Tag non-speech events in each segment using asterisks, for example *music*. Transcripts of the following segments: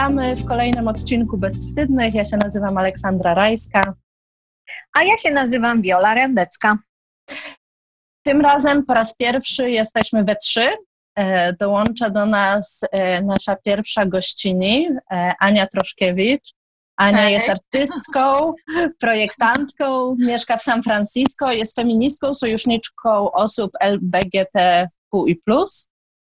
Witamy w kolejnym odcinku Bezwstydnych. Ja się nazywam Aleksandra Rajska. A ja się nazywam Wiola Rębecka. Tym razem po raz pierwszy jesteśmy we trzy. E, dołącza do nas e, nasza pierwsza gościni, e, Ania Troszkiewicz. Ania jest artystką, *laughs* projektantką, mieszka w San Francisco, jest feministką, sojuszniczką osób LBGTQI+.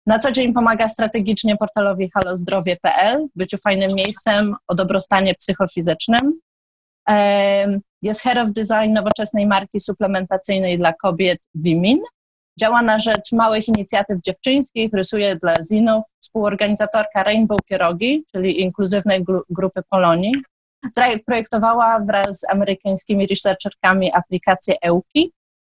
Na co dzień pomaga strategicznie portalowi halozdrowie.pl, byciu fajnym miejscem o dobrostanie psychofizycznym. Jest Head of Design nowoczesnej marki suplementacyjnej dla kobiet Wimin. Działa na rzecz małych inicjatyw dziewczyńskich, rysuje dla zinów, współorganizatorka Rainbow Pierogi, czyli inkluzywnej grupy Polonii. Projektowała wraz z amerykańskimi researcherkami aplikację EUKI,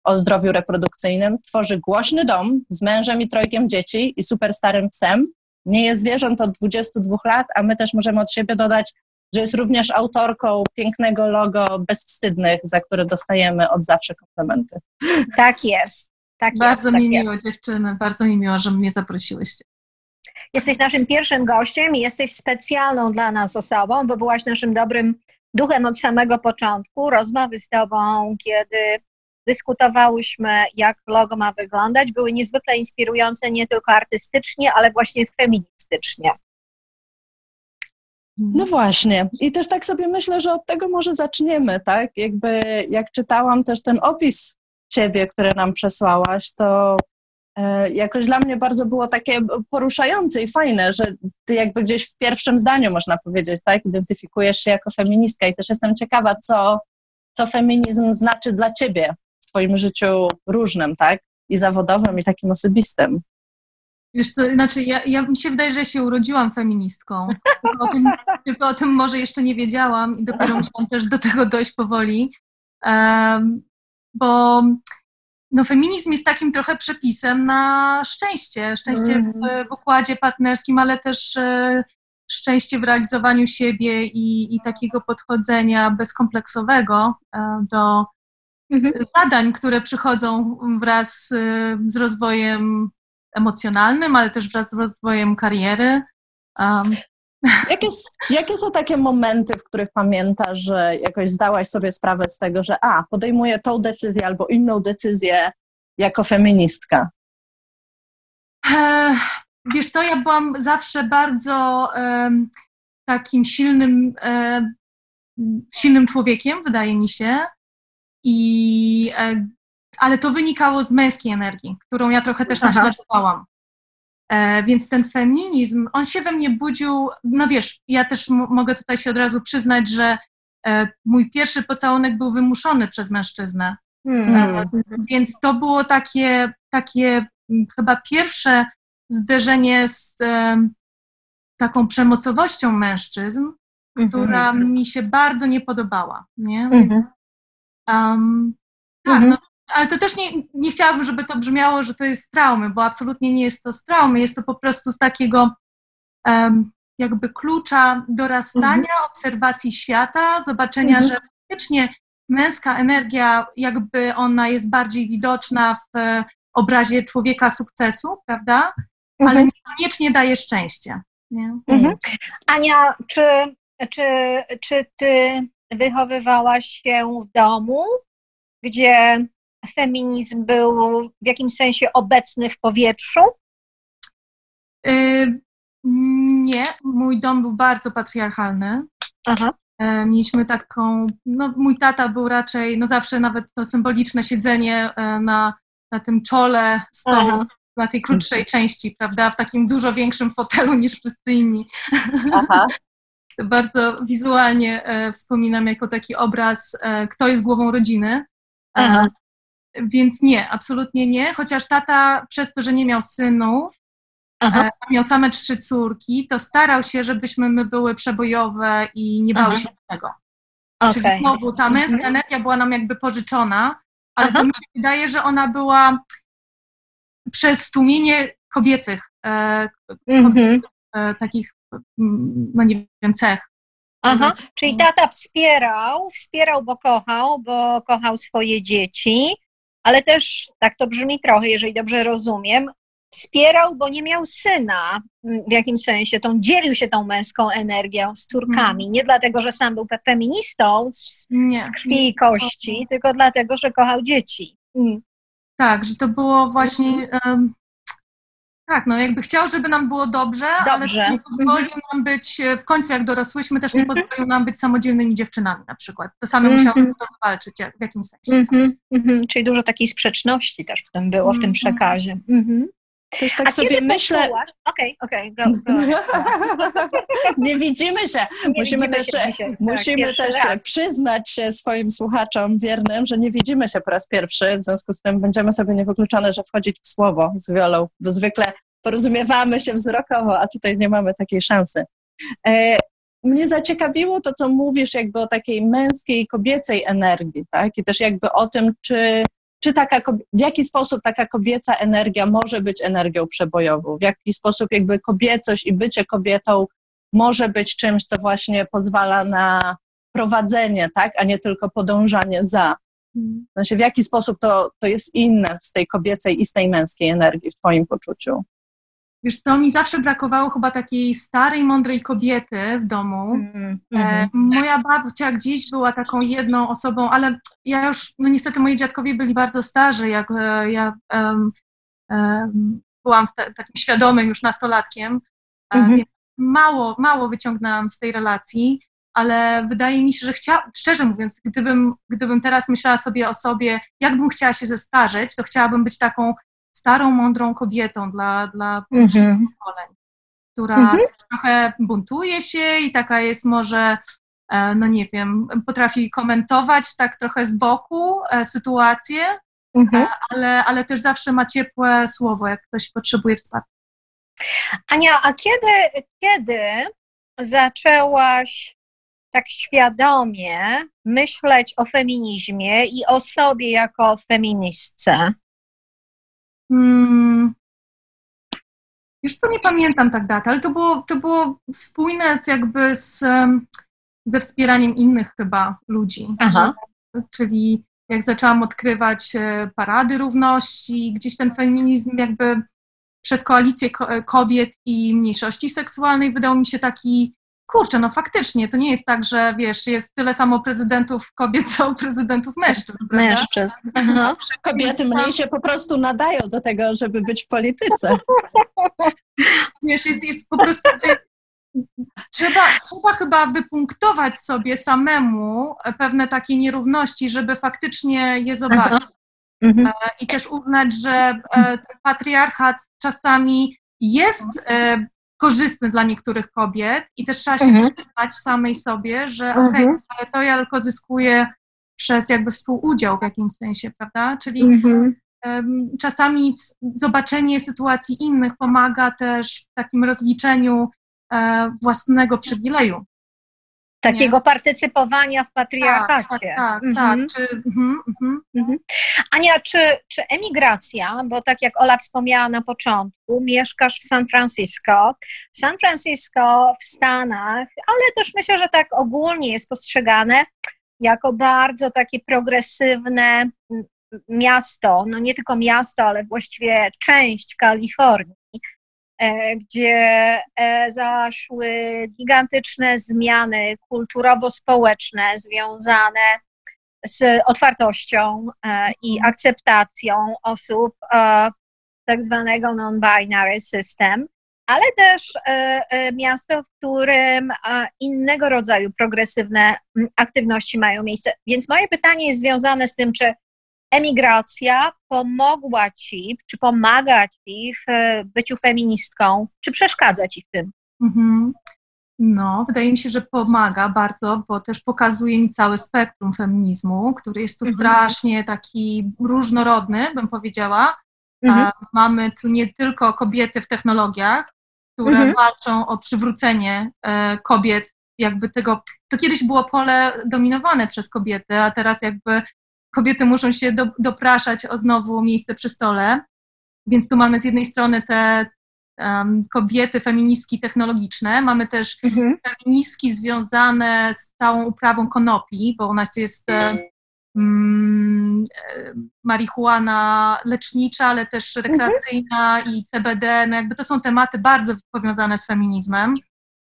o zdrowiu reprodukcyjnym, tworzy głośny dom z mężem i trojkiem dzieci i super starym psem. Nie jest zwierząt od 22 lat, a my też możemy od siebie dodać, że jest również autorką pięknego logo Bezwstydnych, za które dostajemy od zawsze komplementy. Tak jest. Tak bardzo jest, mi tak miło, jest. dziewczyny, bardzo mi miło, że mnie zaprosiłyście. Jesteś naszym pierwszym gościem i jesteś specjalną dla nas osobą, bo byłaś naszym dobrym duchem od samego początku. Rozmowy z Tobą, kiedy dyskutowałyśmy, jak logo ma wyglądać. Były niezwykle inspirujące nie tylko artystycznie, ale właśnie feministycznie. No właśnie. I też tak sobie myślę, że od tego może zaczniemy, tak? Jakby jak czytałam też ten opis ciebie, który nam przesłałaś, to e, jakoś dla mnie bardzo było takie poruszające i fajne, że ty jakby gdzieś w pierwszym zdaniu można powiedzieć, tak? Identyfikujesz się jako feministka i też jestem ciekawa, co, co feminizm znaczy dla ciebie Twoim życiu różnym, tak? I zawodowym, i takim osobistym. Wiesz co, znaczy ja, ja mi się wydaje, że się urodziłam feministką, *laughs* tylko o, tym, tylko o tym może jeszcze nie wiedziałam i dopiero *laughs* musiałam też do tego dojść powoli, um, bo no, feminizm jest takim trochę przepisem na szczęście, szczęście w, mhm. w układzie partnerskim, ale też e, szczęście w realizowaniu siebie i, i takiego podchodzenia bezkompleksowego e, do mhm. zadań, które przychodzą wraz y, z rozwojem emocjonalnym, ale też wraz z rozwojem kariery. Um. *laughs* Jakie, jakie są takie momenty, w których pamiętasz, że jakoś zdałaś sobie sprawę z tego, że a, podejmuję tą decyzję albo inną decyzję jako feministka? Wiesz co, ja byłam zawsze bardzo takim silnym, silnym człowiekiem, wydaje mi się. I, e, ale to wynikało z męskiej energii, którą ja trochę też naśladowałam. E, więc ten feminizm, on się we mnie budził, no wiesz, ja też mogę tutaj się od razu przyznać, że e, mój pierwszy pocałunek był wymuszony przez mężczyznę. Hmm. Więc to było takie, takie chyba pierwsze zderzenie z taką przemocowością mężczyzn, która mm -hmm. mi się bardzo nie podobała. Nie? Więc mm -hmm. Um, tak, mhm. no, ale to też nie, nie chciałabym, żeby to brzmiało, że to jest z traumy, bo absolutnie nie jest to z traumy, jest to po prostu z takiego um, jakby klucza dorastania, mhm. obserwacji świata, zobaczenia, mhm. że faktycznie męska energia, jakby ona jest bardziej widoczna w obrazie człowieka sukcesu, prawda? Ale mhm. niekoniecznie daje szczęście. Nie? Mhm. Ania, czy, czy, czy ty wychowywałaś się w domu, gdzie feminizm był w jakimś sensie obecny w powietrzu? Yy, nie, mój dom był bardzo patriarchalny. Aha. Yy, mieliśmy taką, no mój tata był raczej, no zawsze nawet to symboliczne siedzenie yy, na, na tym czole stołu, Aha. na tej krótszej części, prawda, w takim dużo większym fotelu niż wszyscy inni. Aha. *laughs* bardzo wizualnie e, wspominam jako taki obraz, e, kto jest głową rodziny. E, Aha. Więc nie, absolutnie nie, chociaż tata przez to, że nie miał synów, Aha. miał same trzy córki, to starał się, żebyśmy my były przebojowe i nie bały Aha. się tego. Okay. Czyli znowu ta męska mhm. energia była nam jakby pożyczona, ale Aha. to mi się wydaje, że ona była przez tłumienie kobiecych, e, kobiecych e, takich no nie wiem, cech. Aha, czyli tata wspierał, wspierał, bo kochał, bo kochał swoje dzieci, ale też, tak to brzmi trochę, jeżeli dobrze rozumiem, wspierał, bo nie miał syna w jakimś sensie, tą, dzielił się tą męską energią z córkami. Mm. Nie dlatego, że sam był feministą z, nie, z krwi i kości, tylko dlatego, że kochał dzieci. Mm. Tak, że to było właśnie. Um, tak, no jakby chciał, żeby nam było dobrze, dobrze. ale nie pozwolił mhm. nam być, w końcu jak dorosłyśmy, też nie mhm. pozwolił nam być samodzielnymi dziewczynami na przykład. To same mm to wywalczyć w jakimś sensie. Czyli dużo takiej sprzeczności też w tym było, w tym przekazie. Też tak A sobie myślę. Okej, okej, okay, go, go. *laughs* Nie widzimy się. Nie musimy też, tak, musimy też przyznać się swoim słuchaczom wiernym, że nie widzimy się po raz pierwszy. W związku z tym będziemy sobie niewykluczone, że wchodzić w słowo z wiolą, bo zwykle porozumiewamy się wzrokowo, a tutaj nie mamy takiej szansy. E, mnie zaciekawiło to, co mówisz, jakby o takiej męskiej, kobiecej energii, tak? I też jakby o tym, czy czy taka, w jaki sposób taka kobieca energia może być energią przebojową, w jaki sposób jakby kobiecość i bycie kobietą może być czymś, co właśnie pozwala na prowadzenie, tak, a nie tylko podążanie za. W sensie, w jaki sposób to, to jest inne z tej kobiecej i z tej męskiej energii w Twoim poczuciu? Wiesz co, mi zawsze brakowało chyba takiej starej, mądrej kobiety w domu. Mm, mm. moja babcia gdzieś była taką jedną osobą, ale ja już, no niestety moi dziadkowie byli bardzo starzy, jak e, ja um, um, byłam te, takim świadomym już nastolatkiem, mm -hmm. mało, mało wyciągnęłam z tej relacji, ale wydaje mi się, że chciałam, szczerze mówiąc, gdybym, gdybym teraz myślała sobie o sobie, jakbym chciała się zestarzeć, to chciałabym być taką starą, mądrą kobietą dla, dla mhm. pokoleń, która mhm. trochę buntuje się i taka jest może, e, no nie wiem, potrafi komentować tak trochę z boku e, sytuację, mhm. E, ale, ale też zawsze ma ciepłe słowo, jak ktoś potrzebuje wsparcia. Ania, a kiedy, kiedy zaczęłaś tak świadomie myśleć o feminizmie i o sobie jako feministce? Hmm, już co, nie pamiętam tak daty, ale to było, to było spójne z jakby z, ze wspieraniem innych chyba ludzi. Aha. Czyli jak zaczęłam odkrywać e, parady równości, gdzieś ten feminizm jakby przez koalicję kobiet i mniejszości seksualnej wydał mi się taki kurczę, no faktycznie, to nie jest tak, że wiesz, jest tyle samo prezydentów kobiet, co prezydentów mężczyzn. Mężczyzn. Aha. Kobiety mniej się po prostu nadają do tego, żeby być w polityce. *laughs* Wiesz, jest, jest po prostu... Trzeba, trzeba chyba wypunktować sobie samemu pewne takie nierówności, żeby faktycznie je zobaczyć. Mhm. E, I też uznać, że e, ten patriarchat czasami jest e, korzystny dla niektórych kobiet i też trzeba się mhm. przyznać samej sobie, że mhm. okej, okay, ale to ja tylko zyskuję przez jakby współudział w jakimś sensie, prawda? Czyli mhm. um, czasami zobaczenie sytuacji innych pomaga też w takim rozliczeniu e, własnego przywileju, takiego nie? partycypowania w patriarchacie. Tak, tak, tak. Mhm. tak. Czy, mhm, mhm. mhm. Ania, czy, czy emigracja, bo tak jak Ola wspomniała na początku, mieszkasz w San Francisco. San Francisco w Stanach, ale też myślę, że tak ogólnie jest postrzegane jako bardzo takie progresywne miasto, no nie tylko miasto, ale właściwie część Kalifornii. E, gdzie e, zaszły gigantyczne zmiany kulturowo-społeczne związane z otwartością e, i akceptacją osób tak zwanego non-binary system, ale też miasto, w którym innego rodzaju progresywne aktywności mają miejsce. Więc moje pytanie jest związane z tym, czy emigracja pomogła ci, czy pomaga ci w byciu feministką, czy przeszkadza ci w tym? Mhm. No, wydaje mi się, że pomaga bardzo, bo też pokazuje mi cały spektrum feminizmu, który jest tu mhm. strasznie taki różnorodny, bym powiedziała. Mhm. Mamy tu nie tylko kobiety w technologiach, które mhm. walczą o przywrócenie e, kobiet, jakby tego, to kiedyś było pole dominowane przez kobiety, a teraz jakby kobiety muszą się do, dopraszać o znowu miejsce przy stole. Więc tu mamy z jednej strony te um, kobiety feministki technologiczne, mamy też mhm. feministki związane z całą uprawą konopi, bo u nas jest mm, marihuana lecznicza, ale też rekreacyjna mhm. i CBD, no jakby to są tematy bardzo powiązane z feminizmem,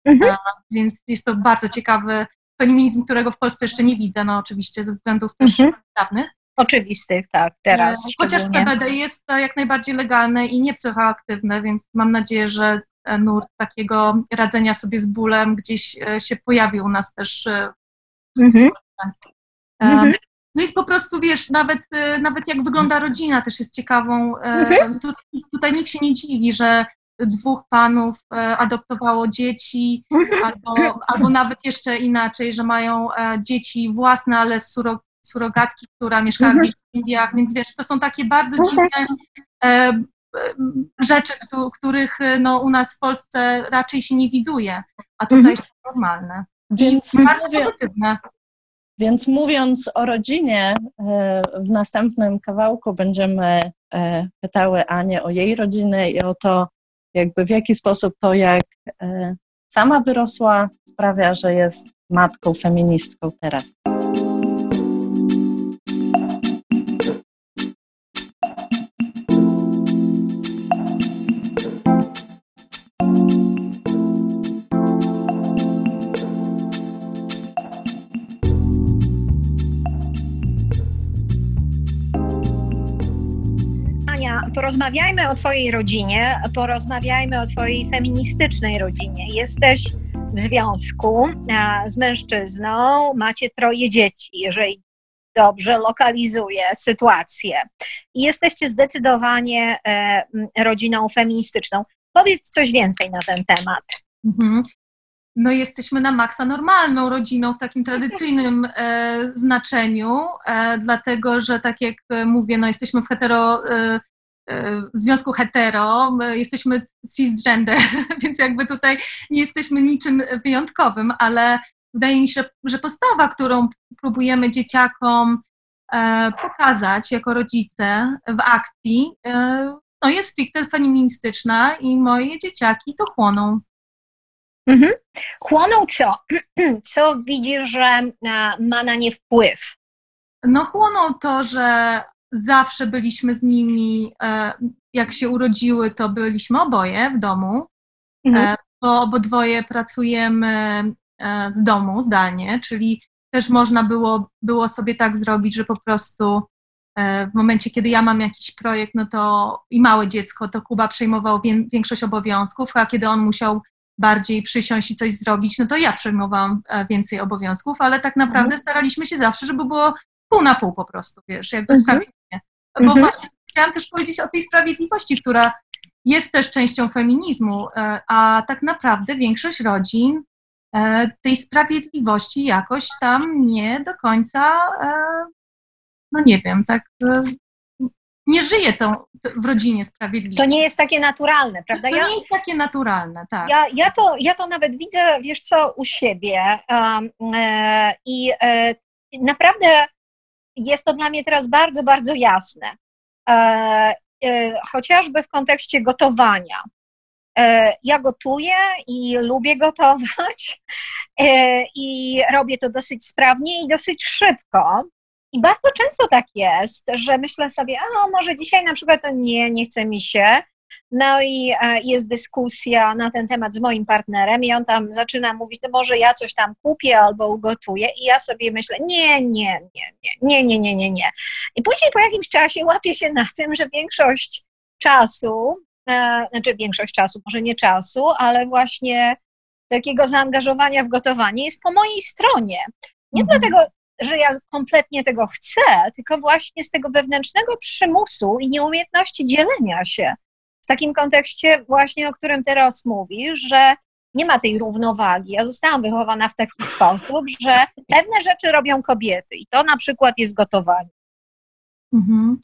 mhm. więc jest to bardzo ciekawy feminizm, którego w Polsce jeszcze nie widzę, no oczywiście ze względów też mhm. prawnych. Oczywistych, tak, teraz. E, chociaż CBD jest jak najbardziej legalne i nie psychoaktywne, więc mam nadzieję, że e, nurt takiego radzenia sobie z bólem gdzieś e, się pojawił u nas też. Mhm. Mhm. No jest po prostu, wiesz, nawet, nawet jak wygląda rodzina też jest ciekawą. Mhm. Tutaj, tutaj nikt się nie dziwi, że dwóch panów adoptowało dzieci, *laughs* albo, albo nawet jeszcze inaczej, że mają dzieci własne, ale z surogatki, która mieszkała mhm. gdzieś w Indiach, więc wiesz, to są takie bardzo mhm. dziwne e, rzeczy, których no, u nas w Polsce raczej się nie widuje, a tutaj mhm. są normalne. Więc I bardzo pozytywne. Więc mówiąc o rodzinie, e, w następnym kawałku będziemy e, pytały Anię o jej rodzinę i o to, jakby w jaki sposób to, jak e, sama wyrosła, sprawia, że jest matką feministką teraz. Porozmawiajmy o Twojej rodzinie, porozmawiajmy o Twojej feministycznej rodzinie. Jesteś w związku z mężczyzną, macie troje dzieci, jeżeli dobrze lokalizuję sytuację. I jesteście zdecydowanie e, rodziną feministyczną. Powiedz coś więcej na ten temat. Mhm. No, jesteśmy na maksa normalną rodziną w takim tradycyjnym e, znaczeniu, e, dlatego że, tak jak mówię, no, jesteśmy w hetero związku hetero, jesteśmy cisgender, *laughs* więc jakby tutaj nie jesteśmy niczym wyjątkowym, ale wydaje mi się, że postawa, którą próbujemy dzieciakom e, pokazać jako rodzice w akcji, e, no jest stricte feministyczna i moje dzieciaki to chłoną. Mhm. Chłoną co? *clears throat* Co widzisz, że e, ma na nie wpływ? No chłoną to, że zawsze byliśmy z nimi, e, jak się urodziły, to byliśmy oboje w domu, mhm. E, bo obodwoje pracujemy e, z domu zdalnie, czyli też można było, było sobie tak zrobić, że po prostu w momencie, kiedy ja mam jakiś projekt, no to i małe dziecko, to Kuba przejmował większość obowiązków, a kiedy on musiał bardziej przysiąść i coś zrobić, no to ja przejmowałam więcej obowiązków, ale tak naprawdę mhm. staraliśmy się zawsze, żeby było pół na pół po prostu, wiesz, jakby mhm. sprawiedliwie. Bo mhm. właśnie chciałam też powiedzieć o tej sprawiedliwości, która jest też częścią feminizmu, e, a tak naprawdę większość rodzin e, tej sprawiedliwości jakoś tam nie do końca, e, no nie wiem, tak nie żyje to w rodzinie sprawiedliwie. To nie jest takie naturalne, prawda? To ja, nie jest takie naturalne, tak. Ja, ja, to, ja to nawet widzę, wiesz co, u siebie um, e, i e, naprawdę jest to dla mnie teraz bardzo, bardzo jasne. E, e, chociażby w kontekście gotowania. E, ja gotuję i lubię gotować i robię to dosyć sprawnie i dosyć szybko. I bardzo często tak jest, że myślę sobie, a może dzisiaj na przykład nie, nie chce mi się, no i e, jest dyskusja na ten temat z moim partnerem i on tam zaczyna mówić, no może ja coś tam kupię albo ugotuję i ja sobie myślę, nie, nie, nie, nie, nie, nie, nie, nie. I później po jakimś czasie łapię się na tym, że większość czasu, e, znaczy większość czasu, może nie czasu, ale właśnie takiego zaangażowania w gotowanie jest po mojej stronie. Nie mhm. dlatego, że ja kompletnie tego chcę, tylko właśnie z tego wewnętrznego przymusu i nieumiejętności dzielenia się takim kontekście właśnie, o którym teraz mówisz, że nie ma tej równowagi. Ja zostałam wychowana w taki sposób, że pewne rzeczy robią kobiety i to na przykład jest gotowanie. Mhm.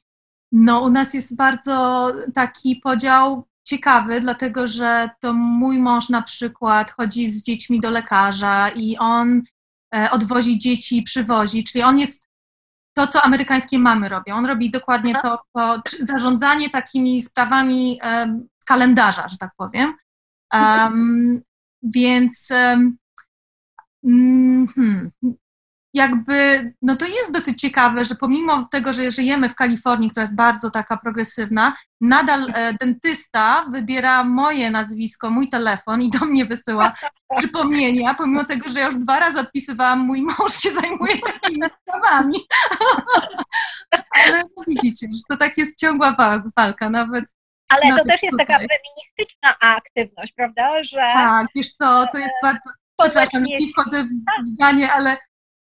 No, u nas jest bardzo taki podział ciekawy, dlatego że to mój mąż na przykład chodzi z dziećmi do lekarza i on e, odwozi dzieci i przywozi, czyli on jest to, co amerykańskie mamy robią. On robi dokładnie to, co zarządzanie takimi sprawami um, z kalendarza, że tak powiem. Um, więc um, hmm, jakby, no to jest dosyć ciekawe, że pomimo tego, że żyjemy w Kalifornii, która jest bardzo taka progresywna, nadal e, dentysta wybiera moje nazwisko, mój telefon i do mnie wysyła *laughs* przypomnienia, pomimo tego, że ja już dwa razy odpisywałam, mój mąż się zajmuje takimi sprawami. *laughs* Ale no widzicie, że to tak jest ciągła walka, nawet ale nawet to też jest tutaj. taka feministyczna aktywność, prawda? Że tak, wiesz co, to jest bardzo, przepraszam, nie wchodzę w zdanie, ale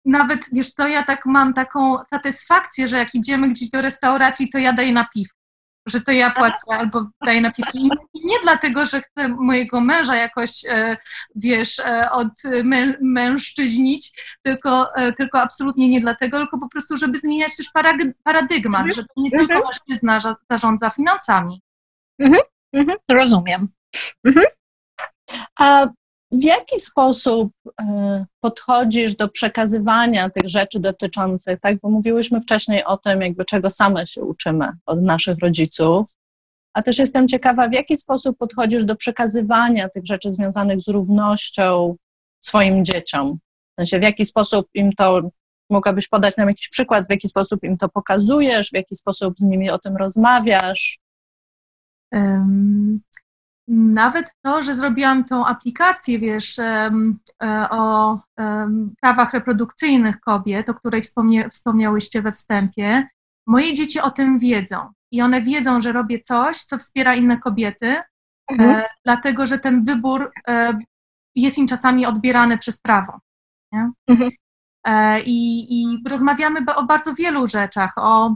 nawet, wiesz co, ja tak mam taką satysfakcję, że jak idziemy gdzieś do restauracji, to ja daję napiwki, że to ja płacę albo daję napiwki. I, I nie dlatego, że chcę mojego męża jakoś, e, wiesz, e, od mę, mężczyźnić, tylko, e, tylko absolutnie nie dlatego, tylko po prostu, żeby zmieniać też paradygmat, mhm. że to nie tylko mhm. mężczyzna zarządza finansami. Mhm. Mhm. Rozumiem. Mhm. A w jaki sposób e, podchodzisz do przekazywania tych rzeczy dotyczących, tak? Bo mówiłyśmy wcześniej o tym, jakby czego same się uczymy od naszych rodziców. A też jestem ciekawa, w jaki sposób podchodzisz do przekazywania tych rzeczy związanych z równością swoim dzieciom. W sensie, w jaki sposób im to, mogłabyś podać nam jakiś przykład, w jaki sposób im to pokazujesz, w jaki sposób z nimi o tym rozmawiasz? Um, nawet to, że zrobiłam tą aplikację, wiesz, e, o prawach reprodukcyjnych kobiet, o której wspomnie, wspomniałyście we wstępie, moje dzieci o tym wiedzą. I one wiedzą, że robię coś, co wspiera inne kobiety, e, mhm. dlatego że ten wybór e, jest im czasami odbierany przez prawo. Mhm. I, I rozmawiamy o bardzo wielu rzeczach, o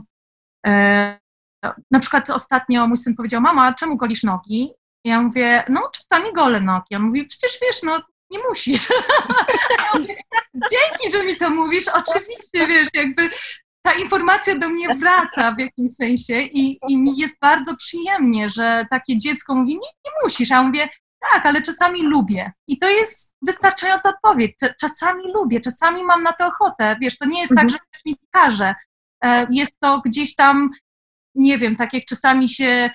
na przykład ostatnio mój syn powiedział, mama, czemu golisz nogi? Ja mówię, no czasami gole nogi. On mówi, przecież wiesz, no nie musisz. *laughs* Ja mówię, Dzięki, że mi to mówisz. Oczywiście, wiesz, jakby ta informacja do mnie wraca w jakimś sensie i, i mi jest bardzo przyjemnie, że takie dziecko mówi, nie, nie musisz. A ja mówię, tak, ale czasami lubię. I to jest wystarczająca odpowiedź. Czasami lubię, czasami mam na to ochotę. Wiesz, to nie jest tak, mhm. tak, że ktoś mi każe. E, jest to gdzieś tam, nie wiem, tak jak czasami się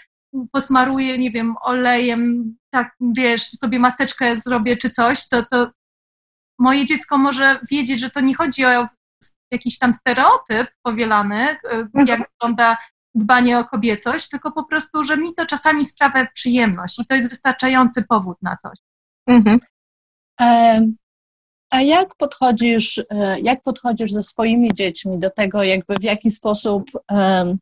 posmaruję, nie wiem, olejem, tak, wiesz, sobie maseczkę zrobię czy coś, to, to moje dziecko może wiedzieć, że to nie chodzi o jakiś tam stereotyp powielany, e, mhm. jak wygląda dbanie o kobiecość, tylko po prostu, że mi to czasami sprawia przyjemność i to jest wystarczający powód na coś. Mhm. A jak podchodzisz, e, jak podchodzisz ze swoimi dziećmi do tego, jakby w jaki sposób,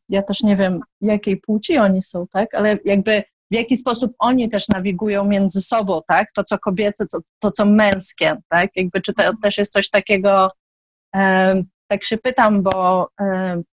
ja też nie wiem, jakiej płci oni są, tak, ale jakby w jaki sposób oni też nawigują między sobą, tak, to co kobiece, to, to co męskie, tak, jakby czy to też jest coś takiego, tak się pytam, bo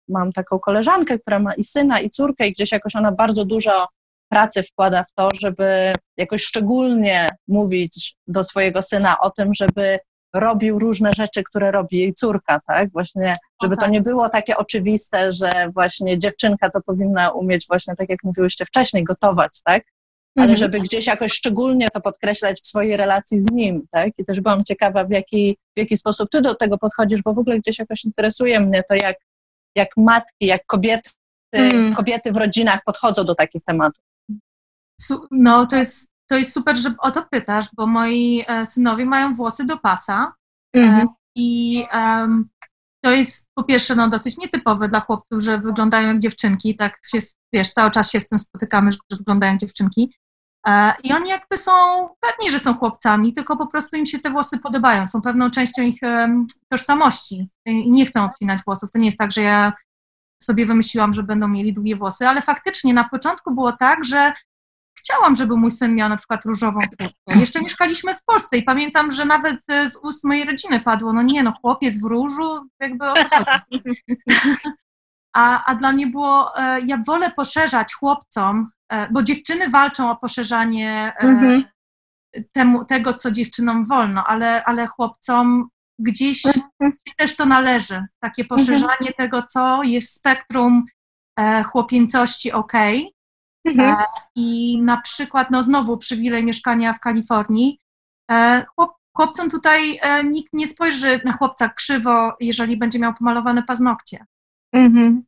mam taką koleżankę, która ma i syna, i córkę i gdzieś jakoś ona bardzo dużo pracy wkłada w to, żeby jakoś szczególnie mówić do swojego syna o tym, żeby robił różne rzeczy, które robi jej córka, tak? Właśnie, żeby okay. to nie było takie oczywiste, że właśnie dziewczynka to powinna umieć właśnie, tak jak mówiłyście wcześniej, gotować, tak? Ale mhm. żeby gdzieś jakoś szczególnie to podkreślać w swojej relacji z nim, tak? I też byłam ciekawa, w jaki, w jaki sposób ty do tego podchodzisz, bo w ogóle gdzieś jakoś interesuje mnie to, jak, jak matki, jak kobiety, mm. kobiety w rodzinach podchodzą do takich tematów. No, to jest to jest super, że o to pytasz, bo moi e, synowie mają włosy do pasa mhm. i um, to jest po pierwsze no, dosyć nietypowe dla chłopców, że wyglądają jak dziewczynki, tak się, wiesz, cały czas się z tym spotykamy, że wyglądają jak dziewczynki. E, I oni jakby są pewni, że są chłopcami, tylko po prostu im się te włosy podobają, są pewną częścią ich tożsamości i nie chcą obcinać włosów. To nie jest tak, że ja sobie wymyśliłam, że będą mieli długie włosy, ale faktycznie na początku było tak, że chciałam, żeby mój syn miał na przykład różową kurtkę. Jeszcze mieszkaliśmy w Polsce i pamiętam, że nawet e, z ust mojej rodziny padło, no nie, no chłopiec w różu, jakby *laughs* a, a dla mnie było, e, ja wolę poszerzać chłopcom, e, bo dziewczyny walczą o poszerzanie mhm. temu, tego, co dziewczynom wolno, ale, ale chłopcom gdzieś mhm. też to należy, takie mhm. poszerzanie tego, co jest w spektrum chłopięcości ok, Mhm. E, I na przykład, no znowu przywilej mieszkania w Kalifornii. E, chłop, chłopcom tutaj e, nikt nie spojrzy na chłopca krzywo, jeżeli będzie miał pomalowane paznokcie. Mhm.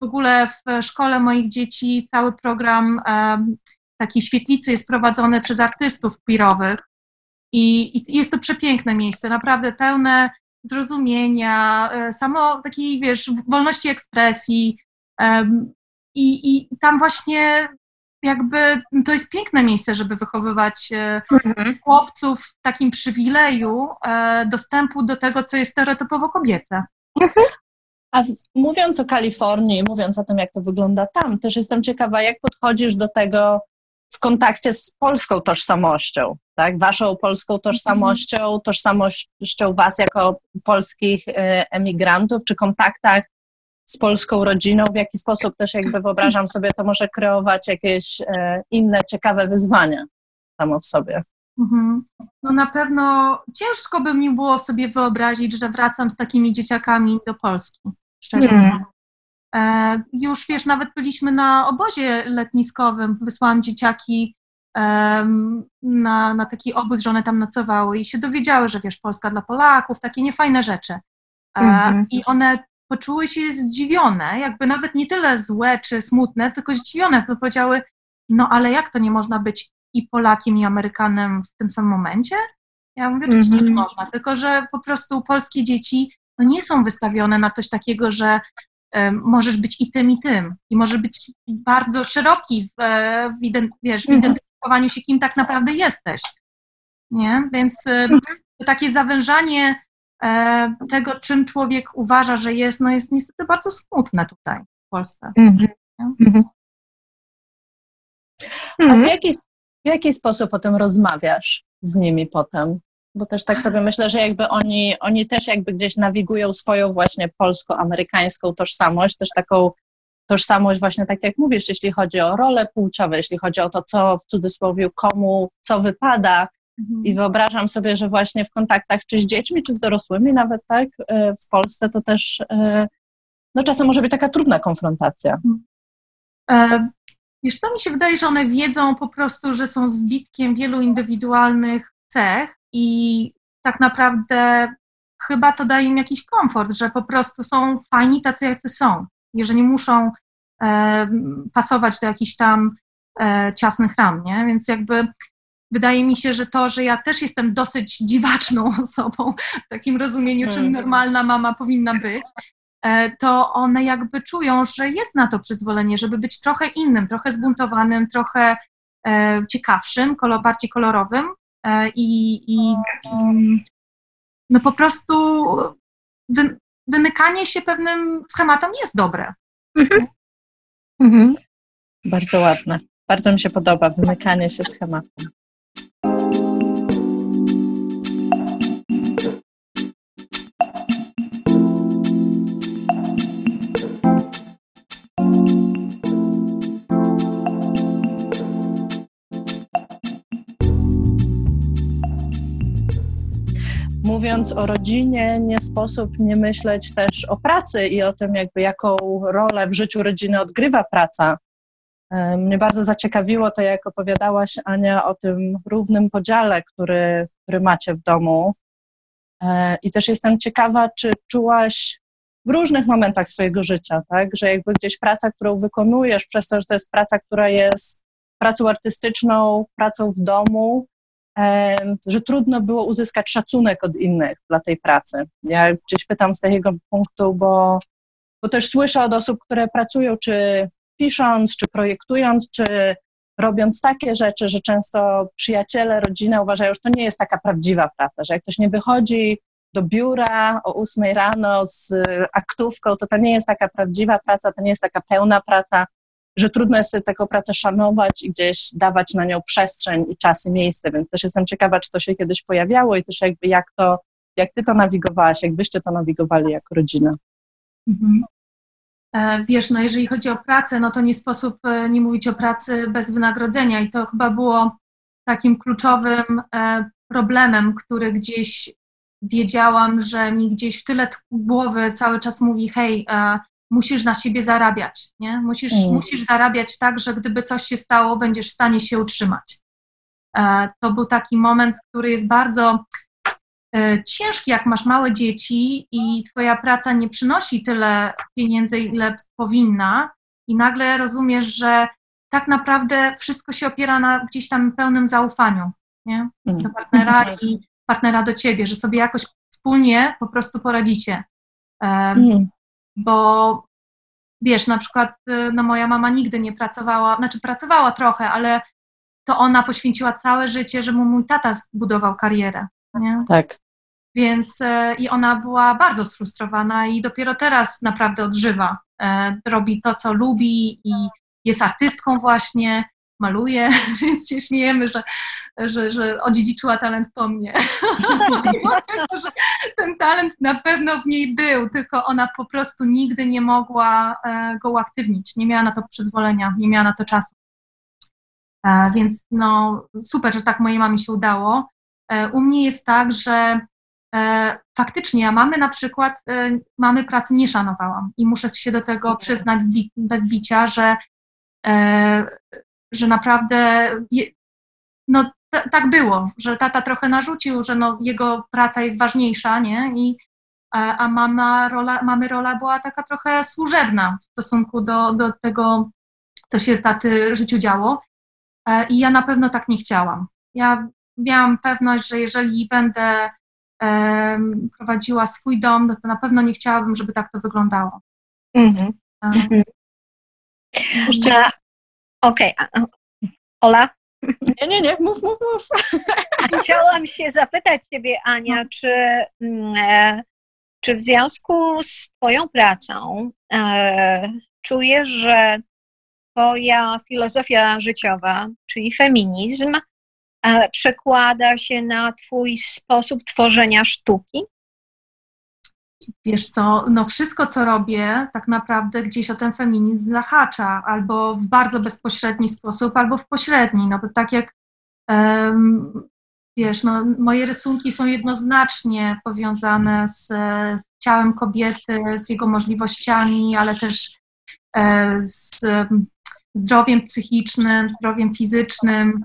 W ogóle w szkole moich dzieci cały program takiej świetlicy jest prowadzony przez artystów queerowych i, i jest to przepiękne miejsce, naprawdę pełne zrozumienia, samo takiej, wiesz, wolności ekspresji. I, I tam właśnie jakby to jest piękne miejsce, żeby wychowywać e, mhm. chłopców w takim przywileju e, dostępu do tego, co jest stereotypowo kobiece. Mhm. A mówiąc o Kalifornii, mówiąc o tym, jak to wygląda tam, też jestem ciekawa, jak podchodzisz do tego w kontakcie z polską tożsamością, tak? Waszą polską tożsamością, tożsamością was jako polskich e, emigrantów, czy kontaktach z polską rodziną, w jaki sposób też jakby wyobrażam sobie, to może kreować jakieś e, inne ciekawe wyzwania samo w sobie. Mhm. No na pewno ciężko by mi było sobie wyobrazić, że wracam z takimi dzieciakami do Polski, szczerze mówiąc. E, już wiesz, nawet byliśmy na obozie letniskowym, wysłałam dzieciaki na, na taki obóz, że one tam nocowały i się dowiedziały, że wiesz, Polska dla Polaków, takie niefajne rzeczy. E, mhm. I one poczuły się zdziwione, jakby nawet nie tyle złe czy smutne, tylko zdziwione, bo powiedziały, no ale jak to nie można być i Polakiem, i Amerykanem w tym samym momencie? Ja mówię, oczywiście, mm -hmm. że można, tylko że po prostu polskie dzieci no, nie są wystawione na coś takiego, że możesz być i tym, i tym. I może być bardzo szeroki w, e, w, wiesz, w mhm. identyfikowaniu się, kim tak naprawdę jesteś. Nie? Więc mhm. takie zawężanie tego, czym człowiek uważa, że jest, no jest niestety bardzo smutne tutaj w Polsce. Mhm. A w jaki, w jaki sposób o tym rozmawiasz z nimi potem? bo też tak sobie myślę, że jakby oni, oni też jakby gdzieś nawigują swoją właśnie polsko-amerykańską tożsamość, też taką tożsamość właśnie tak jak mówisz, jeśli chodzi o role płciowe, jeśli chodzi o to, co w cudzysłowie komu, co wypada mhm. i wyobrażam sobie, że właśnie w kontaktach czy z dziećmi, czy z dorosłymi nawet, tak, e, w Polsce to też e, no czasem może być taka trudna konfrontacja. Mhm. E, wiesz co, mi się wydaje, że one wiedzą po prostu, że są zbitkiem wielu indywidualnych cech i tak naprawdę chyba to daje im jakiś komfort, że po prostu są fajni tacy, jacy są, jeżeli muszą e, pasować do jakichś tam e, ciasnych ram, nie? Więc jakby wydaje mi się, że to, że ja też jestem dosyć dziwaczną *laughs* osobą w takim rozumieniu, czym mhm. normalna mama powinna być, e, to one jakby czują, że jest na to przyzwolenie, żeby być trochę innym, trochę zbuntowanym, trochę e, ciekawszym, kolor, bardziej kolorowym, E, i, i no po prostu wy, wymykanie się pewnym schematom jest dobre. Mhm. Mhm. Bardzo ładne. Bardzo mi się podoba wymykanie się schematom. Mówiąc o rodzinie, nie sposób nie myśleć też o pracy i o tym, jakby jaką rolę w życiu rodziny odgrywa praca. Mnie bardzo zaciekawiło to, jak opowiadałaś, Ania, o tym równym podziale, który, który macie w domu. E, I też jestem ciekawa, czy czułaś w różnych momentach swojego życia, tak, że jakby gdzieś praca, którą wykonujesz, przez to, że to jest praca, która jest pracą artystyczną, pracą w domu, że trudno było uzyskać szacunek od innych dla tej pracy. Ja gdzieś pytam z takiego punktu, bo, bo też słyszę od osób, które pracują, czy pisząc, czy projektując, czy robiąc takie rzeczy, że często przyjaciele, rodzina uważają, że to nie jest taka prawdziwa praca, że jak ktoś nie wychodzi do biura o 8 rano z aktówką, to to nie jest taka prawdziwa praca, to nie jest taka pełna praca, że trudno jest taką pracę szanować i gdzieś dawać na nią przestrzeń i czas i miejsce, więc też jestem ciekawa, czy to się kiedyś pojawiało i też jakby jak to, jak ty to nawigowałaś, jak wyście to nawigowali jako rodzina. Mhm. E, wiesz, no jeżeli chodzi o pracę, no to nie sposób e, nie mówić o pracy bez wynagrodzenia i to chyba było takim kluczowym e, problemem, który gdzieś wiedziałam, że mi gdzieś w tyle głowy cały czas mówi, hej, musisz na siebie zarabiać, nie? Musisz, mm. musisz zarabiać tak, że gdyby coś się stało, będziesz w stanie się utrzymać. E, to był taki moment, który jest bardzo e, ciężki, jak masz małe dzieci i twoja praca nie przynosi tyle pieniędzy, ile powinna i nagle rozumiesz, że tak naprawdę wszystko się opiera na gdzieś tam pełnym zaufaniu, nie? Do mm. partnera *laughs* i partnera do ciebie, że sobie jakoś wspólnie po prostu poradzicie. Mm. Bo wiesz, na przykład y, no moja mama nigdy nie pracowała, znaczy pracowała trochę, ale to ona poświęciła całe życie, żeby mój tata zbudował karierę. Nie? Tak. Więc e, i ona była bardzo sfrustrowana i dopiero teraz naprawdę odżywa. E, robi to, co lubi i jest artystką właśnie, maluje, *laughs* więc się śmiejemy, że, że, że odziedziczyła talent po mnie. *laughs* że ten talent na pewno w niej był, tylko ona po prostu nigdy nie mogła e, go uaktywnić. Nie miała na to przyzwolenia, nie miała na to czasu. Więc no super, że tak mojej mamie się udało. U mnie jest tak, że E, faktycznie, a mamy na przykład, e, mamy pracy nie szanowałam i muszę się do tego przyznać bez bicia, że, e, że naprawdę no tak było, że tata trochę narzucił, że no, jego praca jest ważniejsza, nie? I, a mama rola, mamy rola była taka trochę służebna w stosunku do, do tego, co się taty życiu działo. I ja na pewno tak nie chciałam. Ja miałam pewność, że jeżeli będę prowadziła swój dom, no to na pewno nie chciałabym, żeby tak to wyglądało. Mhm. mhm. Okej. Okay. Ola? Nie, nie, nie, mów, mów, mów. Chciałam się zapytać Ciebie, Ania, czy, mm, e, czy w związku z Twoją pracą e, czujesz, że Twoja filozofia życiowa, czyli feminizm, przekłada się na Twój sposób tworzenia sztuki? Wiesz co, no wszystko, co robię, tak naprawdę gdzieś o ten feminizm zahacza, albo w bardzo bezpośredni sposób, albo w pośredni, no bo tak jak um, wiesz, no, moje rysunki są jednoznacznie powiązane z, z ciałem kobiety, z jego możliwościami, ale też e, z zdrowiem psychicznym, zdrowiem fizycznym,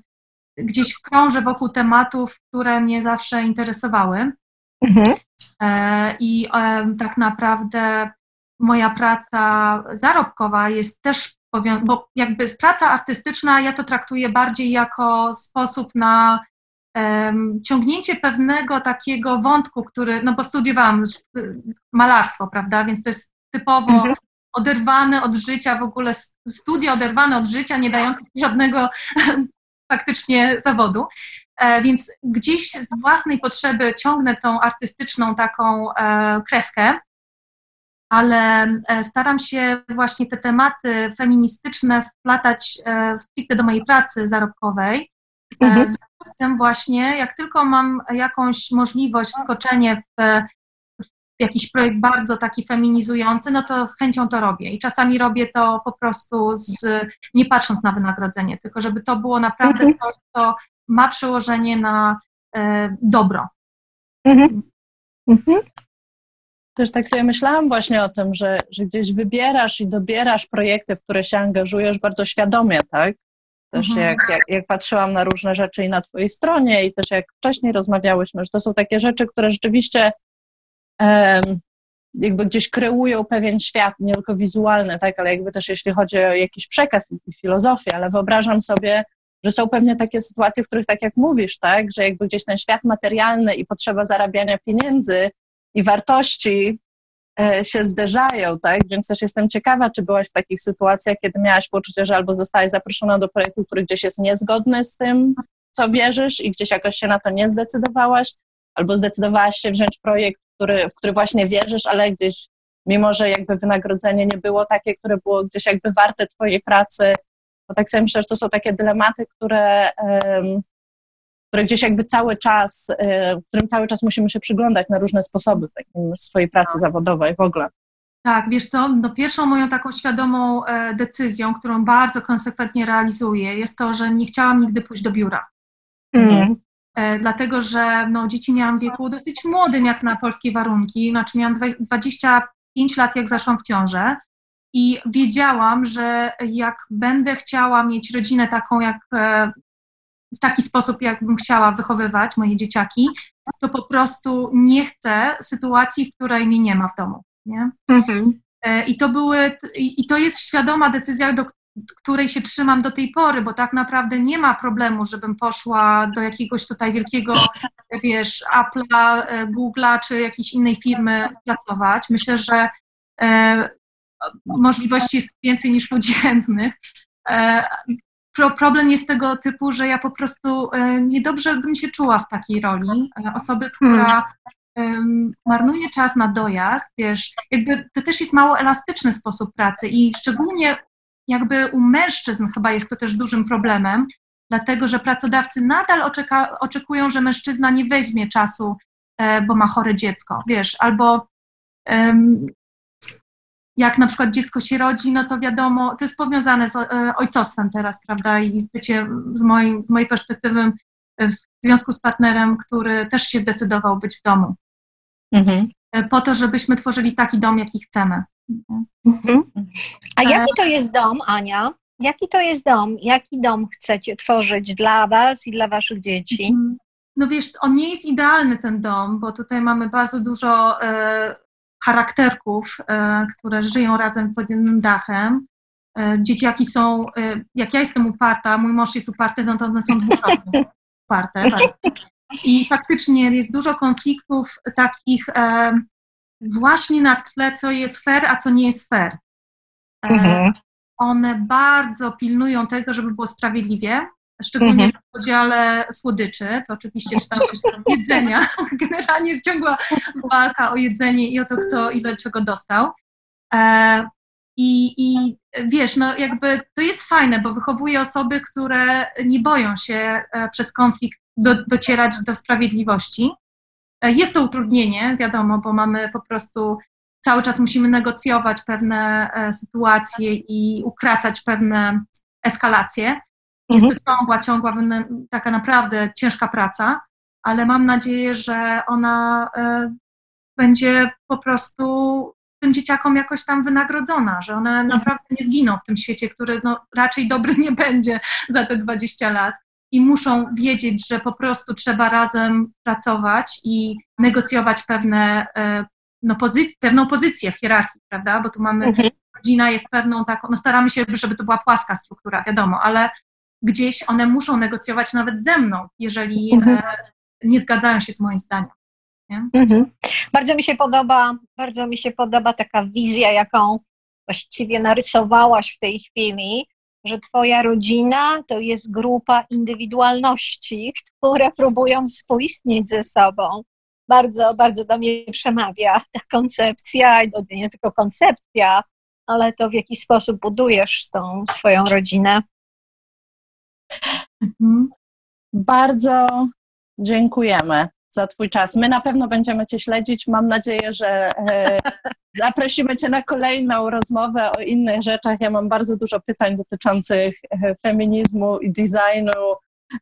gdzieś krążę wokół tematów, które mnie zawsze interesowały. Mhm. E, I tak naprawdę moja praca zarobkowa jest też, bo jakby praca artystyczna, ja to traktuję bardziej jako sposób na um, ciągnięcie pewnego takiego wątku, który, no bo studiowałam malarstwo, prawda, więc to jest typowo mhm. oderwane od życia, w ogóle studia oderwane od życia, nie dające żadnego *laughs* faktycznie zawodu. E, więc gdzieś z własnej potrzeby ciągnę tą artystyczną taką e, kreskę, ale e, staram się właśnie te tematy feministyczne wplatać stricte do mojej pracy zarobkowej. Mhm. W związku z tym właśnie, jak tylko mam jakąś możliwość skoczenie w jakiś projekt bardzo taki feminizujący, no to z chęcią to robię. I czasami robię to po prostu z, nie patrząc na wynagrodzenie, tylko żeby to było naprawdę mhm. coś, co ma przełożenie na e, dobro. Mhm. Mhm. Też tak sobie myślałam właśnie o tym, że, że gdzieś wybierasz i dobierasz projekty, w które się angażujesz bardzo świadomie, tak? Też mhm. jak, jak, jak, patrzyłam na różne rzeczy i na Twojej stronie, i też jak wcześniej rozmawiałyśmy, że to są takie rzeczy, które rzeczywiście jakby gdzieś kreują pewien świat, nie tylko wizualny, tak, ale jakby też jeśli chodzi o jakiś przekaz i filozofię, ale wyobrażam sobie, że są pewnie takie sytuacje, w których tak jak mówisz, tak, że jakby gdzieś ten świat materialny i potrzeba zarabiania pieniędzy i wartości e, się zderzają, tak, więc też jestem ciekawa, czy byłaś w takich sytuacjach, kiedy miałaś poczucie, że albo zostałaś zaproszona do projektu, który gdzieś jest niezgodny z tym, co wierzysz i gdzieś jakoś się na to nie zdecydowałaś, albo zdecydowałaś się wziąć projekt, który, w który właśnie wierzysz, ale gdzieś, mimo że jakby wynagrodzenie nie było takie, które było gdzieś jakby warte twojej pracy, to tak sobie myślę, że to są takie dylematy, które, które gdzieś jakby cały czas, um, którym cały czas musimy się przyglądać na różne sposoby w swojej pracy tak. zawodowej w ogóle. Tak, wiesz co, no pierwszą moją taką świadomą e, decyzją, którą bardzo konsekwentnie realizuję, jest to, że nie chciałam nigdy pójść do biura. Mm. E, dlatego że no, dzieci miałam w wieku dosyć młodym jak na polskie warunki, znaczy miałam 25 lat jak zaszłam w ciążę i wiedziałam, że jak będę chciała mieć rodzinę taką jak e, w taki sposób, jakbym chciała wychowywać moje dzieciaki, to po prostu nie chcę sytuacji, w której mnie nie ma w domu. Nie? Mhm. E, I to były, i to jest świadoma decyzja, do, której się trzymam do tej pory, bo tak naprawdę nie ma problemu, żebym poszła do jakiegoś tutaj wielkiego, wiesz, Apple'a, e, Google'a czy jakiejś innej firmy pracować. Myślę, że e, możliwości jest więcej niż ludzi *laughs* chętnych. E, pro, problem jest tego typu, że ja po prostu e, niedobrze bym się czuła w takiej roli. E, osoby, która um, marnuje czas na dojazd, wiesz, jakby to też jest mało elastyczny sposób pracy i szczególnie jakby u mężczyzn chyba jest to też dużym problemem, dlatego że pracodawcy nadal oczeka, oczekują, że mężczyzna nie weźmie czasu, e, bo ma chore dziecko, wiesz, albo jak na przykład dziecko się rodzi, no to wiadomo, to jest powiązane z e, ojcostwem teraz, prawda, i z byciem, z, moim, z mojej perspektywy w związku z partnerem, który też się zdecydował być w domu. Mhm. E, po to, żebyśmy tworzyli taki dom, jaki chcemy. Mhm. A jaki to jest dom, Ania? Jaki to jest dom? Jaki dom chcecie tworzyć dla Was i dla Waszych dzieci? Mhm. No wiesz, on nie jest idealny ten dom, bo tutaj mamy bardzo dużo e, charakterków, e, które żyją razem pod jednym dachem. E, dzieciaki są, e, jak ja jestem uparta, mój mąż jest uparty, no to one są dwukrotnie *laughs* uparte. I faktycznie jest dużo konfliktów takich właśnie na tle, co jest fair, a co nie jest fair. Mhm. One bardzo pilnują tego, żeby było sprawiedliwie, szczególnie mhm. w podziale słodyczy, to oczywiście czy tam jedzenia. *laughs* Generalnie jest ciągła walka o jedzenie i o to, kto ile czego dostał. E, i, I wiesz, no jakby to jest fajne, bo wychowuje osoby, które nie boją się e, przez konflikt do, docierać do sprawiedliwości. E, jest to utrudnienie, wiadomo, bo mamy po prostu cały czas musimy negocjować pewne sytuacje i ukracać pewne eskalacje, jest mhm. to ciągła, ciągła, taka naprawdę ciężka praca, ale mam nadzieję, że ona e, będzie po prostu tym dzieciakom jakoś tam wynagrodzona, że one mhm. naprawdę nie zginą w tym świecie, który no, raczej dobry nie będzie za te 20 lat. I muszą wiedzieć, że po prostu trzeba razem pracować i negocjować pewne, e, no, pozyc- pewną pozycję w hierarchii, prawda? Bo tu mamy, mhm. rodzina jest pewną taką, no staramy się, żeby to była płaska struktura, wiadomo, ale gdzieś one muszą negocjować nawet ze mną, jeżeli mhm. E, nie zgadzają się z moim zdaniem. Mhm. Bardzo mi się podoba, bardzo mi się podoba taka wizja, jaką właściwie narysowałaś w tej chwili, że twoja rodzina to jest grupa indywidualności, które próbują współistnieć ze sobą. Bardzo, bardzo do mnie przemawia ta koncepcja, nie tylko koncepcja, ale to w jaki sposób budujesz tą swoją rodzinę. Mhm. Bardzo dziękujemy za Twój czas. My na pewno będziemy Cię śledzić. Mam nadzieję, że e, *laughs* zaprosimy Cię na kolejną rozmowę o innych rzeczach. Ja mam bardzo dużo pytań dotyczących e, feminizmu i designu,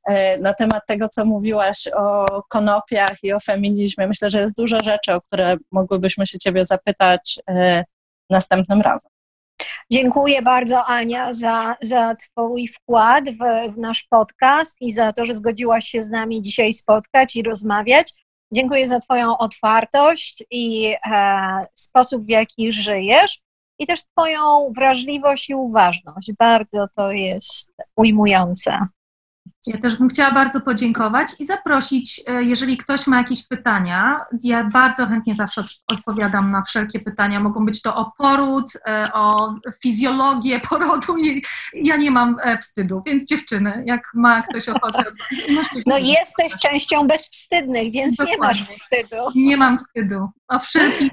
e, na temat tego, co mówiłaś o konopiach i o feminizmie. Myślę, że jest dużo rzeczy, o które mogłybyśmy się Ciebie zapytać następnym razem. Dziękuję bardzo Ania za, za Twój wkład w, w nasz podcast i za to, że zgodziłaś się z nami dzisiaj spotkać i rozmawiać. Dziękuję za Twoją otwartość i e, sposób, w jaki żyjesz, i też Twoją wrażliwość i uważność. Bardzo to jest ujmujące. Ja też bym chciała bardzo podziękować i zaprosić, e, jeżeli ktoś ma jakieś pytania, ja bardzo chętnie zawsze odpowiadam na wszelkie pytania. Mogą być to o poród, e, o fizjologię *laughs* porodu ja nie mam e, wstydu, więc dziewczyny, jak ma ktoś ochotę. *laughs* No jesteś częścią bezwstydnych, więc Dokładnie. nie masz wstydu. Nie mam wstydu. O wszelkich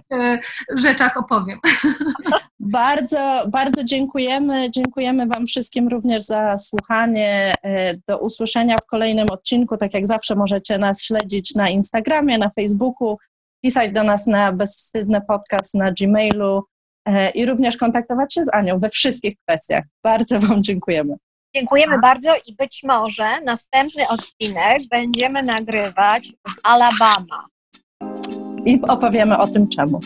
rzeczach opowiem. *laughs* Bardzo, bardzo dziękujemy. Dziękujemy Wam wszystkim również za słuchanie. Do usłyszenia w kolejnym odcinku. Tak jak zawsze możecie nas śledzić na Instagramie, na Facebooku, pisać do nas na bezwstydny podcast na Gmailu e, i również kontaktować się z Anią we wszystkich kwestiach. Bardzo Wam dziękujemy. Dziękujemy bardzo i być może następny odcinek będziemy nagrywać w Alabama. I opowiemy o tym czemu.